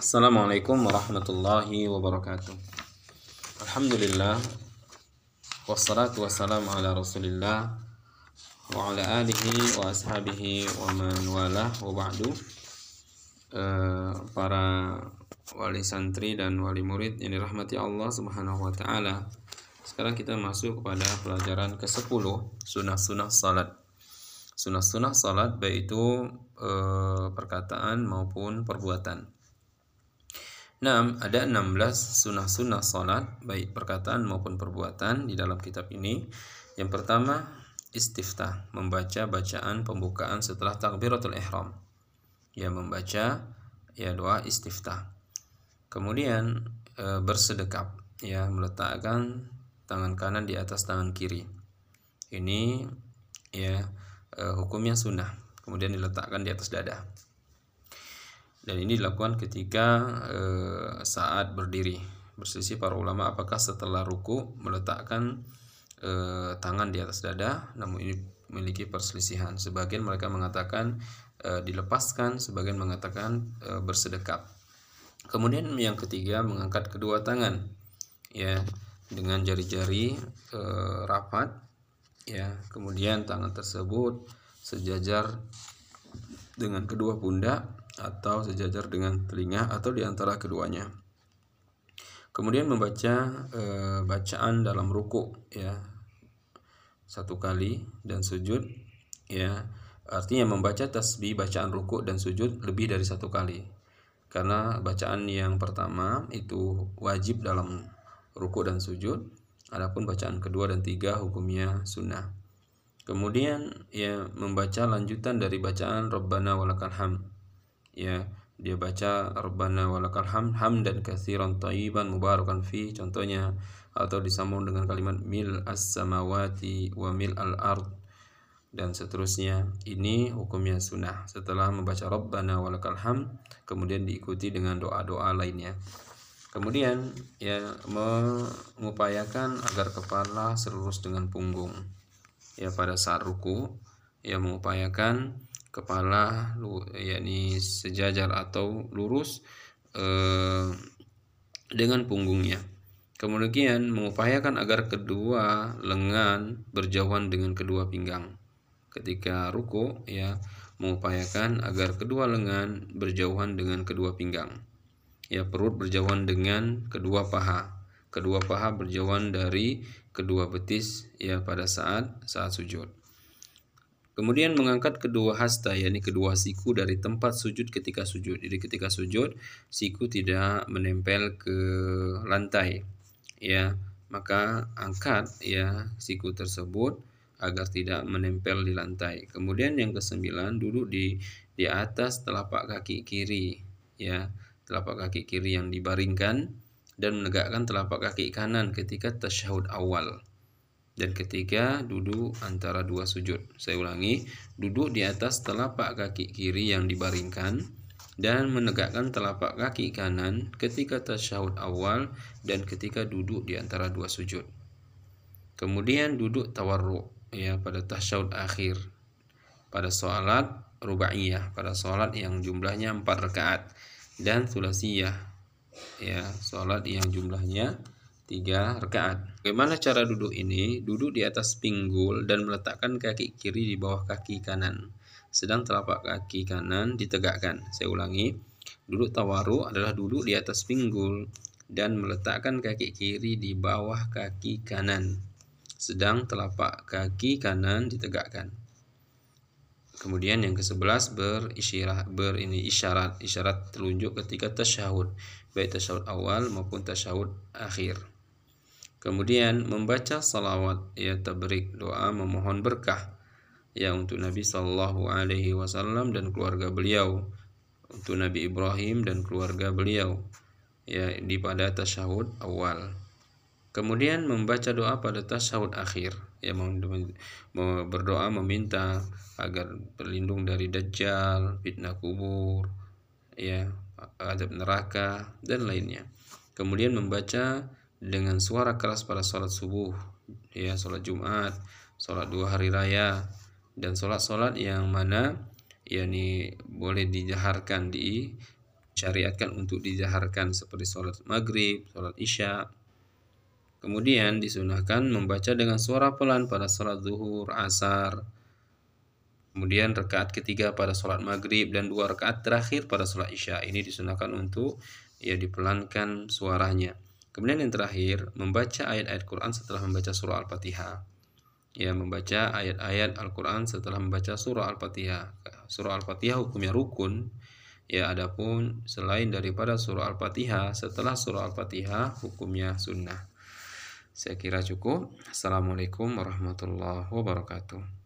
Assalamualaikum warahmatullahi wabarakatuh. Alhamdulillah wassalatu wassalamu ala Rasulillah wa ala alihi wa ashabihi wa man wala wa ba'du. Eh, para wali santri dan wali murid yang dirahmati Allah Subhanahu wa taala. Sekarang kita masuk kepada pelajaran ke-10 sunah-sunah salat. Sunah-sunah salat baik itu eh, perkataan maupun perbuatan. Nah, ada 16 sunnah-sunnah salat baik perkataan maupun perbuatan di dalam kitab ini. Yang pertama, istiftah, membaca bacaan pembukaan setelah takbiratul ihram. Ya, membaca ya doa istiftah. Kemudian e, bersedekap, ya meletakkan tangan kanan di atas tangan kiri. Ini ya e, hukumnya sunnah. Kemudian diletakkan di atas dada dan ini dilakukan ketika e, saat berdiri. Berselisih para ulama apakah setelah ruku meletakkan e, tangan di atas dada namun ini memiliki perselisihan. Sebagian mereka mengatakan e, dilepaskan sebagian mengatakan e, bersedekap. Kemudian yang ketiga mengangkat kedua tangan ya dengan jari-jari e, rapat ya. Kemudian tangan tersebut sejajar dengan kedua pundak atau sejajar dengan telinga atau di antara keduanya. Kemudian membaca e, bacaan dalam ruku ya. Satu kali dan sujud ya. Artinya membaca tasbih bacaan ruku dan sujud lebih dari satu kali. Karena bacaan yang pertama itu wajib dalam ruku dan sujud. Adapun bacaan kedua dan tiga hukumnya sunnah. Kemudian ya membaca lanjutan dari bacaan Rabbana walakal hamd ya dia baca Rabbana walakal hamd hamdan katsiran thayyiban mubarakan fi contohnya atau disambung dengan kalimat mil as-samawati wa mil al-ard. Dan seterusnya. Ini hukumnya sunnah. Setelah membaca Rabbana walakal hamd kemudian diikuti dengan doa-doa lainnya. Kemudian ya mengupayakan agar kepala selurus dengan punggung. Ya pada saat ruku ya mengupayakan kepala yakni sejajar atau lurus eh, dengan punggungnya. Kemudian mengupayakan agar kedua lengan berjauhan dengan kedua pinggang. Ketika ruku ya mengupayakan agar kedua lengan berjauhan dengan kedua pinggang. Ya perut berjauhan dengan kedua paha. Kedua paha berjauhan dari kedua betis ya pada saat saat sujud. Kemudian mengangkat kedua hasta, yakni kedua siku dari tempat sujud ketika sujud. Jadi ketika sujud, siku tidak menempel ke lantai. Ya, maka angkat ya siku tersebut agar tidak menempel di lantai. Kemudian yang kesembilan, duduk di di atas telapak kaki kiri, ya, telapak kaki kiri yang dibaringkan dan menegakkan telapak kaki kanan ketika tasyahud awal. Dan ketiga, duduk antara dua sujud. Saya ulangi, duduk di atas telapak kaki kiri yang dibaringkan dan menegakkan telapak kaki kanan ketika tasyahud awal dan ketika duduk di antara dua sujud. Kemudian duduk tawarruk ya pada tasyahud akhir pada salat rubaiyah pada salat yang jumlahnya empat rakaat dan sulasiyah ya salat yang jumlahnya tiga rakaat. Bagaimana cara duduk ini? Duduk di atas pinggul dan meletakkan kaki kiri di bawah kaki kanan. Sedang telapak kaki kanan ditegakkan. Saya ulangi. Duduk tawaru adalah duduk di atas pinggul dan meletakkan kaki kiri di bawah kaki kanan. Sedang telapak kaki kanan ditegakkan. Kemudian yang ke-11 berisyarat ber ini isyarat isyarat telunjuk ketika tasyahud baik tasyahud awal maupun tasyahud akhir. Kemudian membaca salawat ya tabrik doa memohon berkah ya untuk Nabi Shallallahu Alaihi Wasallam dan keluarga beliau untuk Nabi Ibrahim dan keluarga beliau ya di pada tasyahud awal. Kemudian membaca doa pada tasyahud akhir ya berdoa meminta agar berlindung dari dajjal, fitnah kubur, ya adab neraka dan lainnya. Kemudian membaca dengan suara keras pada sholat subuh, ya sholat Jumat, sholat dua hari raya, dan sholat-sholat yang mana yakni boleh dijaharkan di disyariatkan untuk dijaharkan seperti sholat maghrib, sholat isya. Kemudian disunahkan membaca dengan suara pelan pada sholat zuhur, asar. Kemudian rakaat ketiga pada sholat maghrib dan dua rakaat terakhir pada sholat isya. Ini disunahkan untuk ya dipelankan suaranya. Kemudian yang terakhir, membaca ayat-ayat Quran setelah membaca surah Al-Fatihah ya membaca ayat-ayat Al-Qur'an setelah membaca surah Al-Fatihah. Surah Al-Fatihah hukumnya rukun. Ya adapun selain daripada surah Al-Fatihah, setelah surah Al-Fatihah hukumnya sunnah. Saya kira cukup. Assalamualaikum warahmatullahi wabarakatuh.